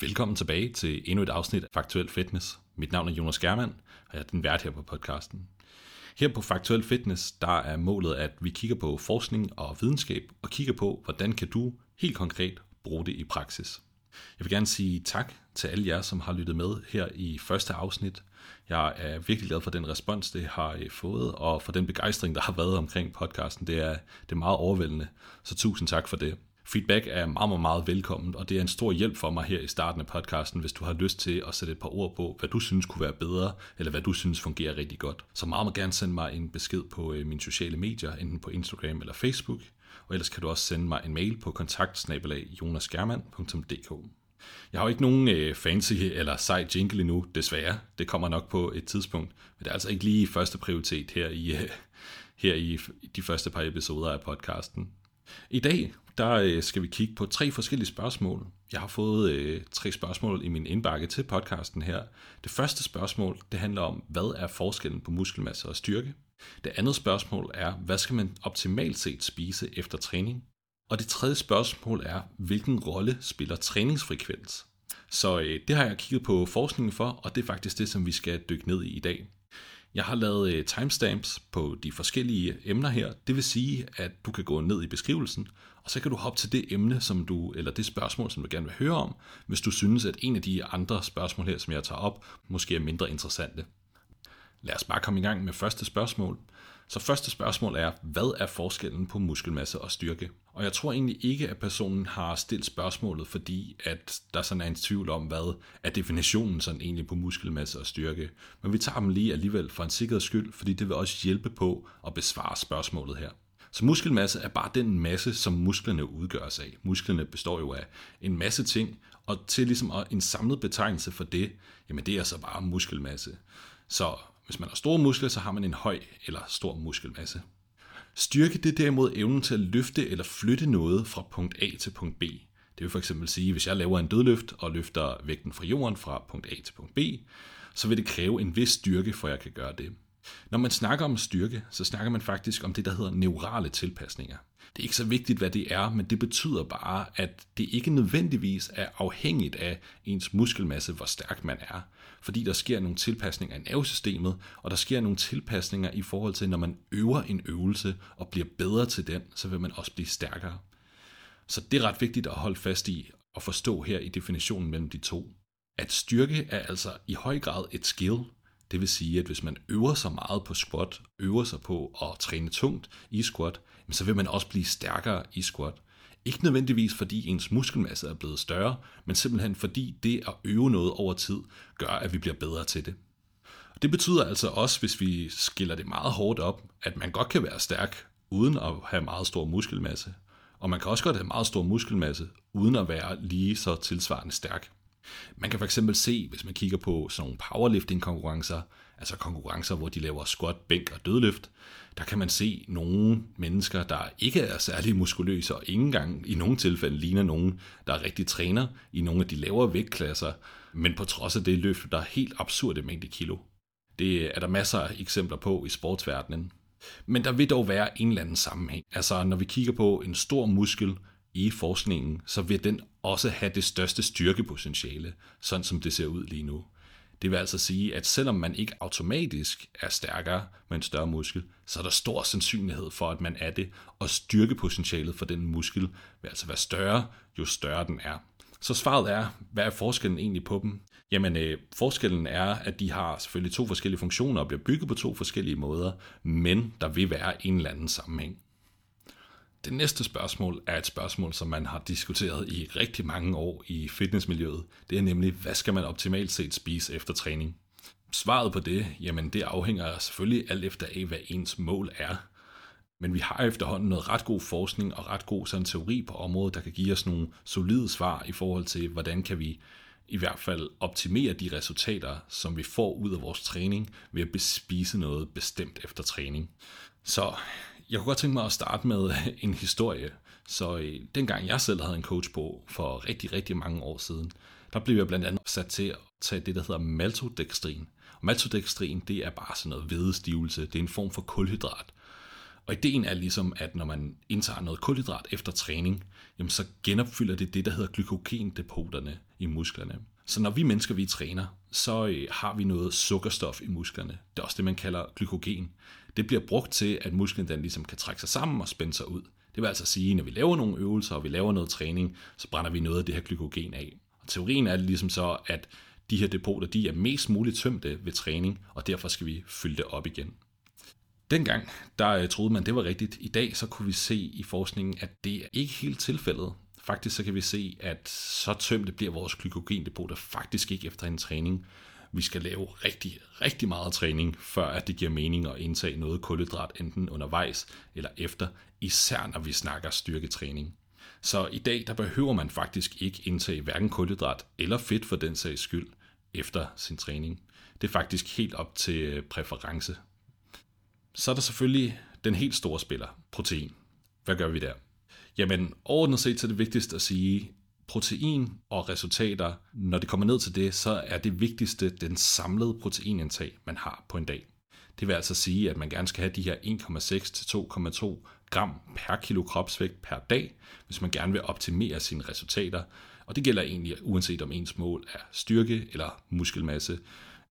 Velkommen tilbage til endnu et afsnit af Faktuel Fitness. Mit navn er Jonas Germand, og jeg er den vært her på podcasten. Her på Faktuel Fitness, der er målet, at vi kigger på forskning og videnskab, og kigger på, hvordan kan du helt konkret bruge det i praksis. Jeg vil gerne sige tak til alle jer, som har lyttet med her i første afsnit. Jeg er virkelig glad for den respons, det har øh, fået, og for den begejstring, der har været omkring podcasten. Det er, det er meget overvældende, så tusind tak for det. Feedback er meget, meget, meget velkommen, og det er en stor hjælp for mig her i starten af podcasten, hvis du har lyst til at sætte et par ord på, hvad du synes kunne være bedre, eller hvad du synes fungerer rigtig godt. Så meget må gerne sende mig en besked på øh, mine sociale medier, enten på Instagram eller Facebook, og ellers kan du også sende mig en mail på kontaktsnabelag.jonasgermand.dk. Jeg har jo ikke nogen øh, fancy eller sej jingle endnu, desværre. Det kommer nok på et tidspunkt, men det er altså ikke lige første prioritet her i, øh, her i de første par episoder af podcasten. I dag der øh, skal vi kigge på tre forskellige spørgsmål. Jeg har fået øh, tre spørgsmål i min indbakke til podcasten her. Det første spørgsmål, det handler om, hvad er forskellen på muskelmasse og styrke? Det andet spørgsmål er, hvad skal man optimalt set spise efter træning? Og det tredje spørgsmål er, hvilken rolle spiller træningsfrekvens? Så øh, det har jeg kigget på forskningen for, og det er faktisk det, som vi skal dykke ned i i dag. Jeg har lavet øh, timestamps på de forskellige emner her. Det vil sige, at du kan gå ned i beskrivelsen, og så kan du hoppe til det emne, som du, eller det spørgsmål, som du gerne vil høre om, hvis du synes, at en af de andre spørgsmål her, som jeg tager op, måske er mindre interessante. Lad os bare komme i gang med første spørgsmål. Så første spørgsmål er, hvad er forskellen på muskelmasse og styrke? Og jeg tror egentlig ikke, at personen har stillet spørgsmålet, fordi at der sådan er en tvivl om, hvad er definitionen sådan egentlig på muskelmasse og styrke. Men vi tager dem lige alligevel for en sikkerheds skyld, fordi det vil også hjælpe på at besvare spørgsmålet her. Så muskelmasse er bare den masse, som musklerne udgøres af. Musklerne består jo af en masse ting, og til ligesom en samlet betegnelse for det, jamen det er så bare muskelmasse. Så hvis man har store muskler, så har man en høj eller stor muskelmasse. Styrke det er derimod evnen til at løfte eller flytte noget fra punkt A til punkt B. Det vil for eksempel sige, hvis jeg laver en dødløft og løfter vægten fra jorden fra punkt A til punkt B, så vil det kræve en vis styrke, for at jeg kan gøre det. Når man snakker om styrke, så snakker man faktisk om det, der hedder neurale tilpasninger. Det er ikke så vigtigt, hvad det er, men det betyder bare, at det ikke nødvendigvis er afhængigt af ens muskelmasse, hvor stærk man er. Fordi der sker nogle tilpasninger i nervesystemet, og der sker nogle tilpasninger i forhold til, når man øver en øvelse og bliver bedre til den, så vil man også blive stærkere. Så det er ret vigtigt at holde fast i og forstå her i definitionen mellem de to. At styrke er altså i høj grad et skill, det vil sige, at hvis man øver sig meget på squat, øver sig på at træne tungt i squat, så vil man også blive stærkere i squat. Ikke nødvendigvis fordi ens muskelmasse er blevet større, men simpelthen fordi det at øve noget over tid gør, at vi bliver bedre til det. Det betyder altså også, hvis vi skiller det meget hårdt op, at man godt kan være stærk uden at have meget stor muskelmasse. Og man kan også godt have meget stor muskelmasse uden at være lige så tilsvarende stærk. Man kan for eksempel se, hvis man kigger på sådan nogle powerlifting konkurrencer, altså konkurrencer, hvor de laver squat, bænk og dødløft, der kan man se nogle mennesker, der ikke er særlig muskuløse, og ikke engang i nogle tilfælde ligner nogen, der er rigtig træner i nogle af de lavere vægtklasser, men på trods af det løft, der er helt absurde mængde kilo. Det er der masser af eksempler på i sportsverdenen. Men der vil dog være en eller anden sammenhæng. Altså når vi kigger på en stor muskel i forskningen, så vil den også have det største styrkepotentiale, sådan som det ser ud lige nu. Det vil altså sige, at selvom man ikke automatisk er stærkere med en større muskel, så er der stor sandsynlighed for, at man er det, og styrkepotentialet for den muskel vil altså være større, jo større den er. Så svaret er, hvad er forskellen egentlig på dem? Jamen, øh, forskellen er, at de har selvfølgelig to forskellige funktioner og bliver bygget på to forskellige måder, men der vil være en eller anden sammenhæng. Det næste spørgsmål er et spørgsmål, som man har diskuteret i rigtig mange år i fitnessmiljøet. Det er nemlig, hvad skal man optimalt set spise efter træning? Svaret på det, jamen det afhænger selvfølgelig alt efter af, hvad ens mål er. Men vi har efterhånden noget ret god forskning og ret god sådan teori på området, der kan give os nogle solide svar i forhold til, hvordan kan vi i hvert fald optimere de resultater, som vi får ud af vores træning ved at bespise noget bestemt efter træning. Så jeg kunne godt tænke mig at starte med en historie. Så øh, dengang jeg selv havde en coach på for rigtig, rigtig mange år siden, der blev jeg blandt andet sat til at tage det, der hedder maltodextrin. Og maltodextrin, det er bare sådan noget hvedestivelse. Det er en form for kulhydrat. Og ideen er ligesom, at når man indtager noget kulhydrat efter træning, jamen så genopfylder det det, der hedder glykogendepoterne i musklerne. Så når vi mennesker, vi træner, så øh, har vi noget sukkerstof i musklerne. Det er også det, man kalder glykogen. Det bliver brugt til, at musklen den ligesom kan trække sig sammen og spænde sig ud. Det vil altså sige, at når vi laver nogle øvelser, og vi laver noget træning, så brænder vi noget af det her glykogen af. Og teorien er ligesom så, at de her depoter, de er mest muligt tømte ved træning, og derfor skal vi fylde det op igen. Dengang, der øh, troede man, det var rigtigt. I dag, så kunne vi se i forskningen, at det er ikke helt tilfældet. Faktisk så kan vi se, at så tømte bliver vores glykogendepoter faktisk ikke efter en træning. Vi skal lave rigtig, rigtig meget træning, før at det giver mening at indtage noget kulhydrat, enten undervejs eller efter, især når vi snakker styrketræning. Så i dag, der behøver man faktisk ikke indtage hverken kulhydrat eller fedt for den sags skyld efter sin træning. Det er faktisk helt op til præference. Så er der selvfølgelig den helt store spiller, protein. Hvad gør vi der? Jamen, overordnet set så er det vigtigst at sige, protein og resultater, når det kommer ned til det, så er det vigtigste den samlede proteinindtag, man har på en dag. Det vil altså sige, at man gerne skal have de her 1,6 til 2,2 gram per kilo kropsvægt per dag, hvis man gerne vil optimere sine resultater. Og det gælder egentlig uanset om ens mål er styrke eller muskelmasse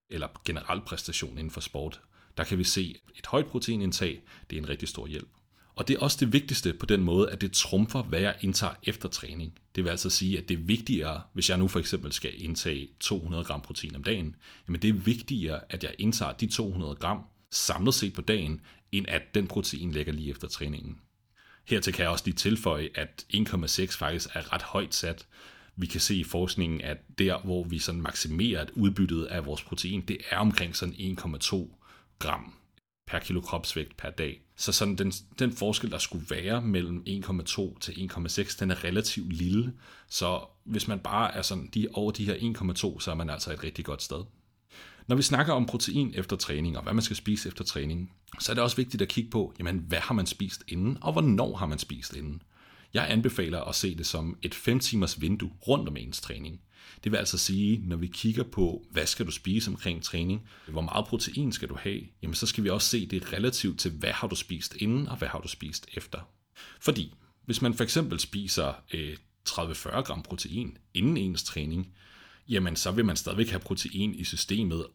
eller generel præstation inden for sport. Der kan vi se, at et højt proteinindtag det er en rigtig stor hjælp. Og det er også det vigtigste på den måde, at det trumfer, hvad jeg indtager efter træning. Det vil altså sige, at det er vigtigere, hvis jeg nu for eksempel skal indtage 200 gram protein om dagen, jamen det er vigtigere, at jeg indtager de 200 gram samlet set på dagen, end at den protein ligger lige efter træningen. Hertil kan jeg også lige tilføje, at 1,6 faktisk er ret højt sat. Vi kan se i forskningen, at der, hvor vi sådan maksimerer et udbyttet af vores protein, det er omkring sådan 1,2 gram per kilo kropsvægt per dag. Så sådan den, den forskel, der skulle være mellem 1,2 til 1,6, den er relativt lille. Så hvis man bare er sådan de, over de her 1,2, så er man altså et rigtig godt sted. Når vi snakker om protein efter træning, og hvad man skal spise efter træning, så er det også vigtigt at kigge på, jamen, hvad har man spist inden, og hvornår har man spist inden. Jeg anbefaler at se det som et 5 timers vindue rundt om ens træning. Det vil altså sige, når vi kigger på, hvad skal du spise omkring træning, hvor meget protein skal du have, jamen så skal vi også se det relativt til, hvad har du spist inden, og hvad har du spist efter. Fordi hvis man for eksempel spiser øh, 30-40 gram protein inden ens træning, jamen så vil man stadigvæk have protein i systemet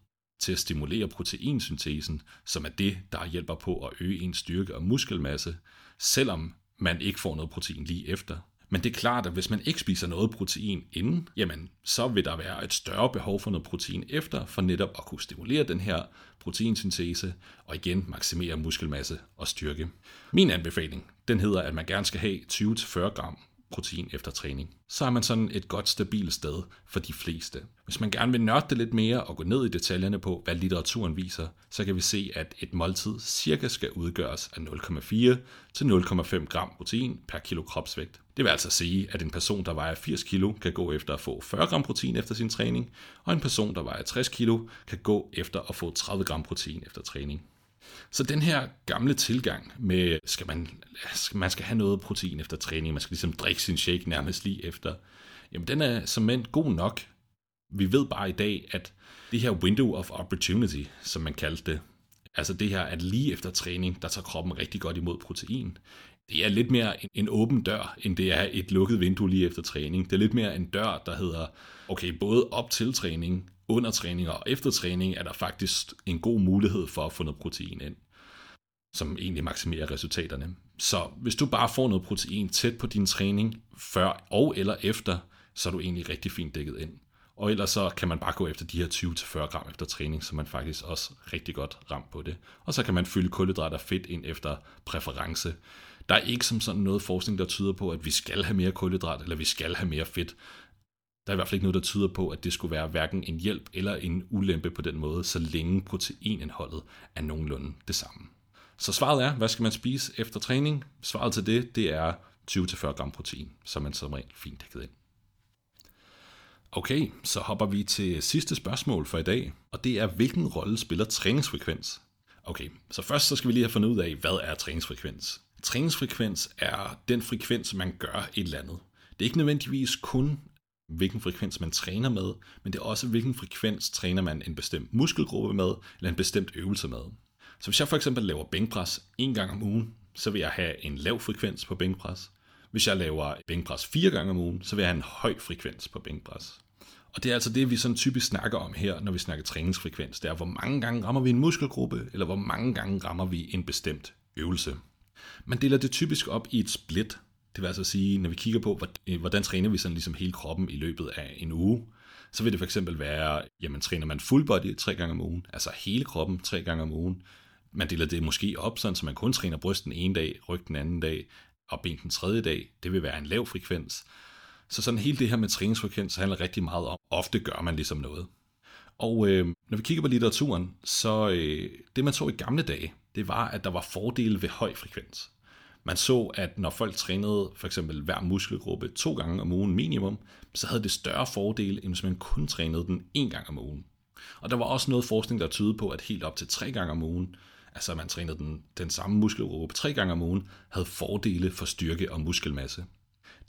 til at stimulere proteinsyntesen, som er det, der hjælper på at øge ens styrke og muskelmasse, selvom man ikke får noget protein lige efter. Men det er klart, at hvis man ikke spiser noget protein inden, jamen så vil der være et større behov for noget protein efter, for netop at kunne stimulere den her proteinsyntese, og igen maksimere muskelmasse og styrke. Min anbefaling, den hedder, at man gerne skal have 20-40 gram protein efter træning. Så er man sådan et godt stabilt sted for de fleste. Hvis man gerne vil nørde det lidt mere og gå ned i detaljerne på, hvad litteraturen viser, så kan vi se, at et måltid cirka skal udgøres af 0,4 til 0,5 gram protein per kilo kropsvægt. Det vil altså sige, at en person, der vejer 80 kg, kan gå efter at få 40 gram protein efter sin træning, og en person, der vejer 60 kg, kan gå efter at få 30 gram protein efter træning. Så den her gamle tilgang med, skal man, man skal have noget protein efter træning, man skal ligesom drikke sin shake nærmest lige efter, jamen den er som mænd god nok. Vi ved bare i dag, at det her window of opportunity, som man kaldte det, altså det her, at lige efter træning, der tager kroppen rigtig godt imod protein, det er lidt mere en åben dør, end det er et lukket vindue lige efter træning. Det er lidt mere en dør, der hedder, okay, både op til træning, under træning og efter træning, er der faktisk en god mulighed for at få noget protein ind, som egentlig maksimerer resultaterne. Så hvis du bare får noget protein tæt på din træning, før og eller efter, så er du egentlig rigtig fint dækket ind. Og ellers så kan man bare gå efter de her 20-40 gram efter træning, så man faktisk også rigtig godt ramt på det. Og så kan man fylde kulhydrater og fedt ind efter præference. Der er ikke som sådan noget forskning, der tyder på, at vi skal have mere kulhydrat, eller vi skal have mere fedt. Der er i hvert fald ikke noget, der tyder på, at det skulle være hverken en hjælp eller en ulempe på den måde, så længe proteinindholdet er nogenlunde det samme. Så svaret er, hvad skal man spise efter træning? Svaret til det, det er 20-40 gram protein, så man som regel fint dækket ind. Okay, så hopper vi til sidste spørgsmål for i dag, og det er, hvilken rolle spiller træningsfrekvens? Okay, så først så skal vi lige have fundet ud af, hvad er træningsfrekvens? Træningsfrekvens er den frekvens, man gør et eller andet. Det er ikke nødvendigvis kun, hvilken frekvens man træner med, men det er også, hvilken frekvens træner man en bestemt muskelgruppe med, eller en bestemt øvelse med. Så hvis jeg for eksempel laver bænkpres en gang om ugen, så vil jeg have en lav frekvens på bænkpres. Hvis jeg laver bænkpres fire gange om ugen, så vil jeg have en høj frekvens på bænkpres. Og det er altså det, vi sådan typisk snakker om her, når vi snakker træningsfrekvens. Det er, hvor mange gange rammer vi en muskelgruppe, eller hvor mange gange rammer vi en bestemt øvelse. Man deler det typisk op i et split. Det vil altså sige, når vi kigger på, øh, hvordan træner vi sådan ligesom hele kroppen i løbet af en uge, så vil det for eksempel være, jamen træner man full body tre gange om ugen, altså hele kroppen tre gange om ugen. Man deler det måske op, sådan, så man kun træner brysten en dag, ryg den anden dag, og ben den tredje dag. Det vil være en lav frekvens. Så sådan hele det her med træningsfrekvens handler rigtig meget om, ofte gør man ligesom noget. Og øh, når vi kigger på litteraturen, så øh, det man så i gamle dage, det var, at der var fordele ved høj frekvens. Man så, at når folk trænede for eksempel hver muskelgruppe to gange om ugen minimum, så havde det større fordele, end hvis man kun trænede den en gang om ugen. Og der var også noget forskning, der tydede på, at helt op til tre gange om ugen, altså man trænede den, den samme muskelgruppe tre gange om ugen, havde fordele for styrke og muskelmasse.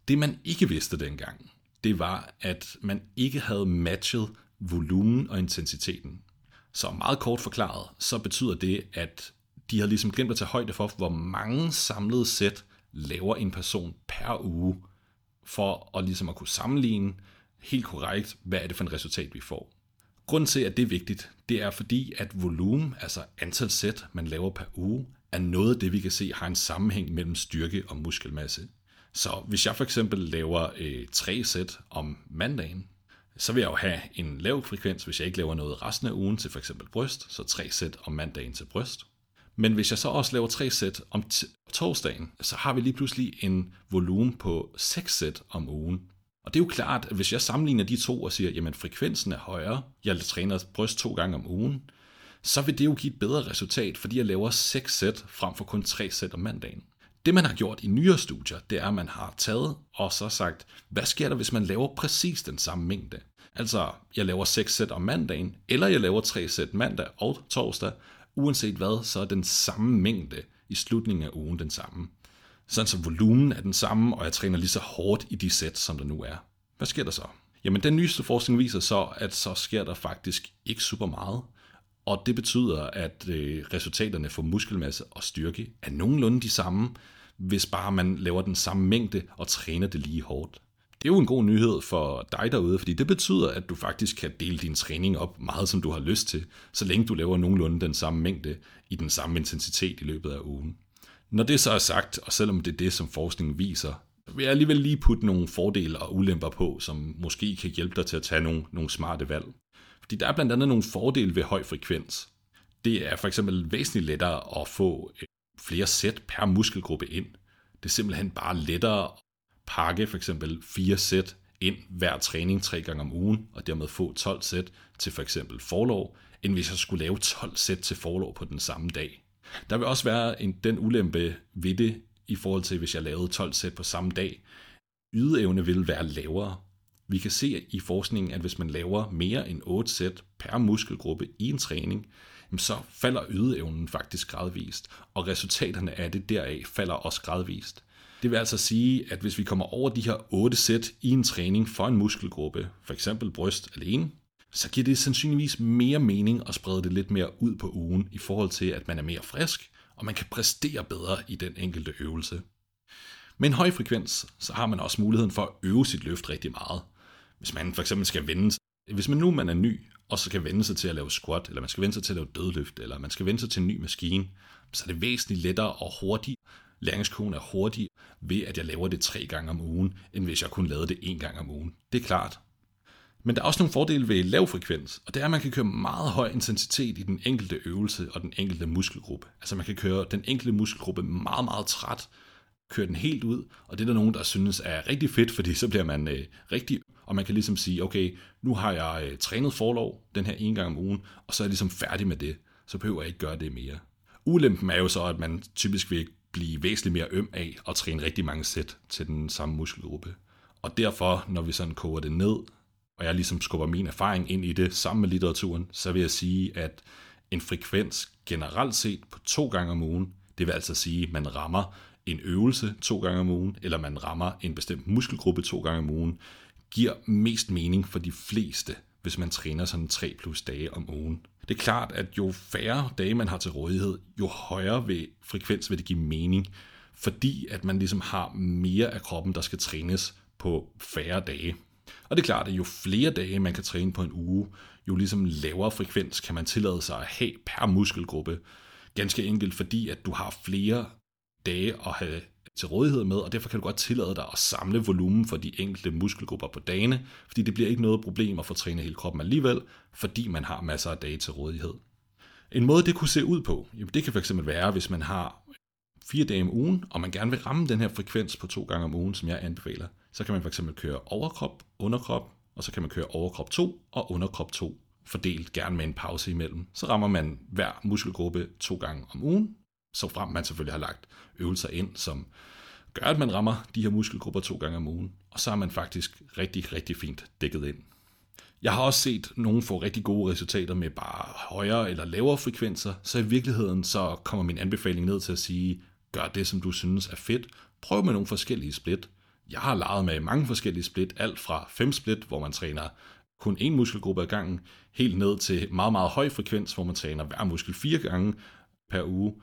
Det man ikke vidste dengang, det var, at man ikke havde matchet volumen og intensiteten. Så meget kort forklaret, så betyder det, at de har ligesom glemt at tage højde for, hvor mange samlede sæt laver en person per uge, for at ligesom at kunne sammenligne helt korrekt, hvad er det for et resultat, vi får. Grunden til, at det er vigtigt, det er fordi, at volumen, altså antal sæt, man laver per uge, er noget af det, vi kan se har en sammenhæng mellem styrke og muskelmasse. Så hvis jeg for eksempel laver øh, tre sæt om mandagen, så vil jeg jo have en lav frekvens, hvis jeg ikke laver noget resten af ugen til for eksempel bryst, så tre sæt om mandagen til bryst. Men hvis jeg så også laver tre sæt om torsdagen, så har vi lige pludselig en volumen på seks sæt om ugen. Og det er jo klart, at hvis jeg sammenligner de to og siger, jamen frekvensen er højere, jeg træner bryst to gange om ugen, så vil det jo give et bedre resultat, fordi jeg laver seks sæt frem for kun tre sæt om mandagen. Det man har gjort i nyere studier, det er, at man har taget og så sagt, hvad sker der, hvis man laver præcis den samme mængde? Altså, jeg laver seks sæt om mandagen, eller jeg laver tre sæt mandag og torsdag, uanset hvad, så er den samme mængde i slutningen af ugen den samme. Sådan så volumen er den samme, og jeg træner lige så hårdt i de sæt, som der nu er. Hvad sker der så? Jamen den nyeste forskning viser så, at så sker der faktisk ikke super meget. Og det betyder, at øh, resultaterne for muskelmasse og styrke er nogenlunde de samme, hvis bare man laver den samme mængde og træner det lige hårdt. Det er jo en god nyhed for dig derude, fordi det betyder, at du faktisk kan dele din træning op meget, som du har lyst til, så længe du laver nogenlunde den samme mængde i den samme intensitet i løbet af ugen. Når det så er sagt, og selvom det er det, som forskningen viser, vil jeg alligevel lige putte nogle fordele og ulemper på, som måske kan hjælpe dig til at tage nogle, nogle smarte valg. Fordi der er blandt andet nogle fordele ved høj frekvens. Det er for eksempel væsentligt lettere at få øh, flere sæt per muskelgruppe ind. Det er simpelthen bare lettere pakke for eksempel fire sæt ind hver træning tre gange om ugen, og dermed få 12 sæt til for eksempel forlov, end hvis jeg skulle lave 12 sæt til forlov på den samme dag. Der vil også være en, den ulempe ved det, i forhold til hvis jeg lavede 12 sæt på samme dag. Ydeevne vil være lavere. Vi kan se i forskningen, at hvis man laver mere end 8 sæt per muskelgruppe i en træning, så falder ydeevnen faktisk gradvist, og resultaterne af det deraf falder også gradvist. Det vil altså sige, at hvis vi kommer over de her 8 sæt i en træning for en muskelgruppe, f.eks. bryst alene, så giver det sandsynligvis mere mening at sprede det lidt mere ud på ugen i forhold til, at man er mere frisk, og man kan præstere bedre i den enkelte øvelse. Med en høj frekvens, så har man også muligheden for at øve sit løft rigtig meget. Hvis man for eksempel skal vende hvis man nu man er ny, og så skal vende sig til at lave squat, eller man skal vende sig til at lave dødløft, eller man skal vende sig til en ny maskine, så er det væsentligt lettere og hurtigt læringskurven er hurtig ved, at jeg laver det tre gange om ugen, end hvis jeg kun lavede det en gang om ugen. Det er klart. Men der er også nogle fordele ved lav frekvens, og det er, at man kan køre meget høj intensitet i den enkelte øvelse og den enkelte muskelgruppe. Altså man kan køre den enkelte muskelgruppe meget, meget træt, køre den helt ud, og det er der nogen, der synes er rigtig fedt, fordi så bliver man øh, rigtig, og man kan ligesom sige, okay, nu har jeg øh, trænet forlov den her en gang om ugen, og så er jeg ligesom færdig med det, så behøver jeg ikke gøre det mere. Ulempen er jo så, at man typisk vil blive væsentligt mere øm af at træne rigtig mange sæt til den samme muskelgruppe. Og derfor, når vi sådan koger det ned, og jeg ligesom skubber min erfaring ind i det sammen med litteraturen, så vil jeg sige, at en frekvens generelt set på to gange om ugen, det vil altså sige, at man rammer en øvelse to gange om ugen, eller man rammer en bestemt muskelgruppe to gange om ugen, giver mest mening for de fleste, hvis man træner sådan 3 plus dage om ugen. Det er klart, at jo færre dage man har til rådighed, jo højere ved frekvens vil det give mening, fordi at man ligesom har mere af kroppen, der skal trænes på færre dage. Og det er klart, at jo flere dage man kan træne på en uge, jo ligesom lavere frekvens kan man tillade sig at have per muskelgruppe. Ganske enkelt fordi, at du har flere dage at have til rådighed med, og derfor kan du godt tillade dig at samle volumen for de enkelte muskelgrupper på dagene, fordi det bliver ikke noget problem at få trænet hele kroppen alligevel, fordi man har masser af dage til rådighed. En måde det kunne se ud på, jamen det kan fx være, hvis man har fire dage om ugen, og man gerne vil ramme den her frekvens på to gange om ugen, som jeg anbefaler, så kan man fx køre overkrop, underkrop, og så kan man køre overkrop 2 og underkrop 2, fordelt gerne med en pause imellem. Så rammer man hver muskelgruppe to gange om ugen, så frem man selvfølgelig har lagt øvelser ind, som gør, at man rammer de her muskelgrupper to gange om ugen, og så er man faktisk rigtig, rigtig fint dækket ind. Jeg har også set nogen få rigtig gode resultater med bare højere eller lavere frekvenser, så i virkeligheden så kommer min anbefaling ned til at sige, gør det, som du synes er fedt. Prøv med nogle forskellige split. Jeg har leget med mange forskellige split, alt fra 5 split, hvor man træner kun én muskelgruppe ad gangen, helt ned til meget, meget høj frekvens, hvor man træner hver muskel fire gange per uge.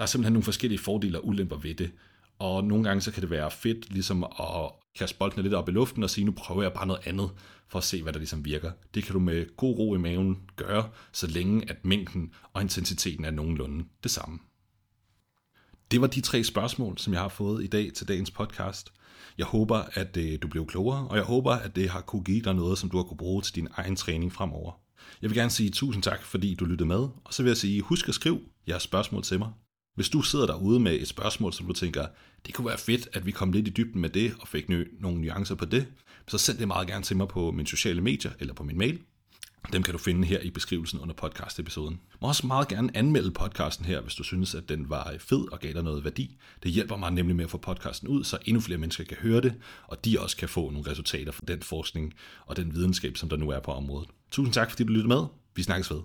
Der er simpelthen nogle forskellige fordele og ulemper ved det. Og nogle gange så kan det være fedt ligesom at kaste boldene lidt op i luften og sige, nu prøver jeg bare noget andet, for at se, hvad der ligesom virker. Det kan du med god ro i maven gøre, så længe at mængden og intensiteten er nogenlunde det samme. Det var de tre spørgsmål, som jeg har fået i dag til dagens podcast. Jeg håber, at øh, du blev klogere, og jeg håber, at det har kunne give dig noget, som du har kunne bruge til din egen træning fremover. Jeg vil gerne sige tusind tak, fordi du lyttede med, og så vil jeg sige, husk at skrive jeres spørgsmål til mig. Hvis du sidder derude med et spørgsmål, som du tænker, det kunne være fedt, at vi kom lidt i dybden med det og fik nogle nuancer på det, så send det meget gerne til mig på mine sociale medier eller på min mail. Dem kan du finde her i beskrivelsen under podcast-episoden. Du må også meget gerne anmelde podcasten her, hvis du synes, at den var øh, fed og gav dig noget værdi. Det hjælper mig nemlig med at få podcasten ud, så endnu flere mennesker kan høre det, og de også kan få nogle resultater fra den forskning og den videnskab, som der nu er på området. Tusind tak, fordi du lyttede med. Vi snakkes ved.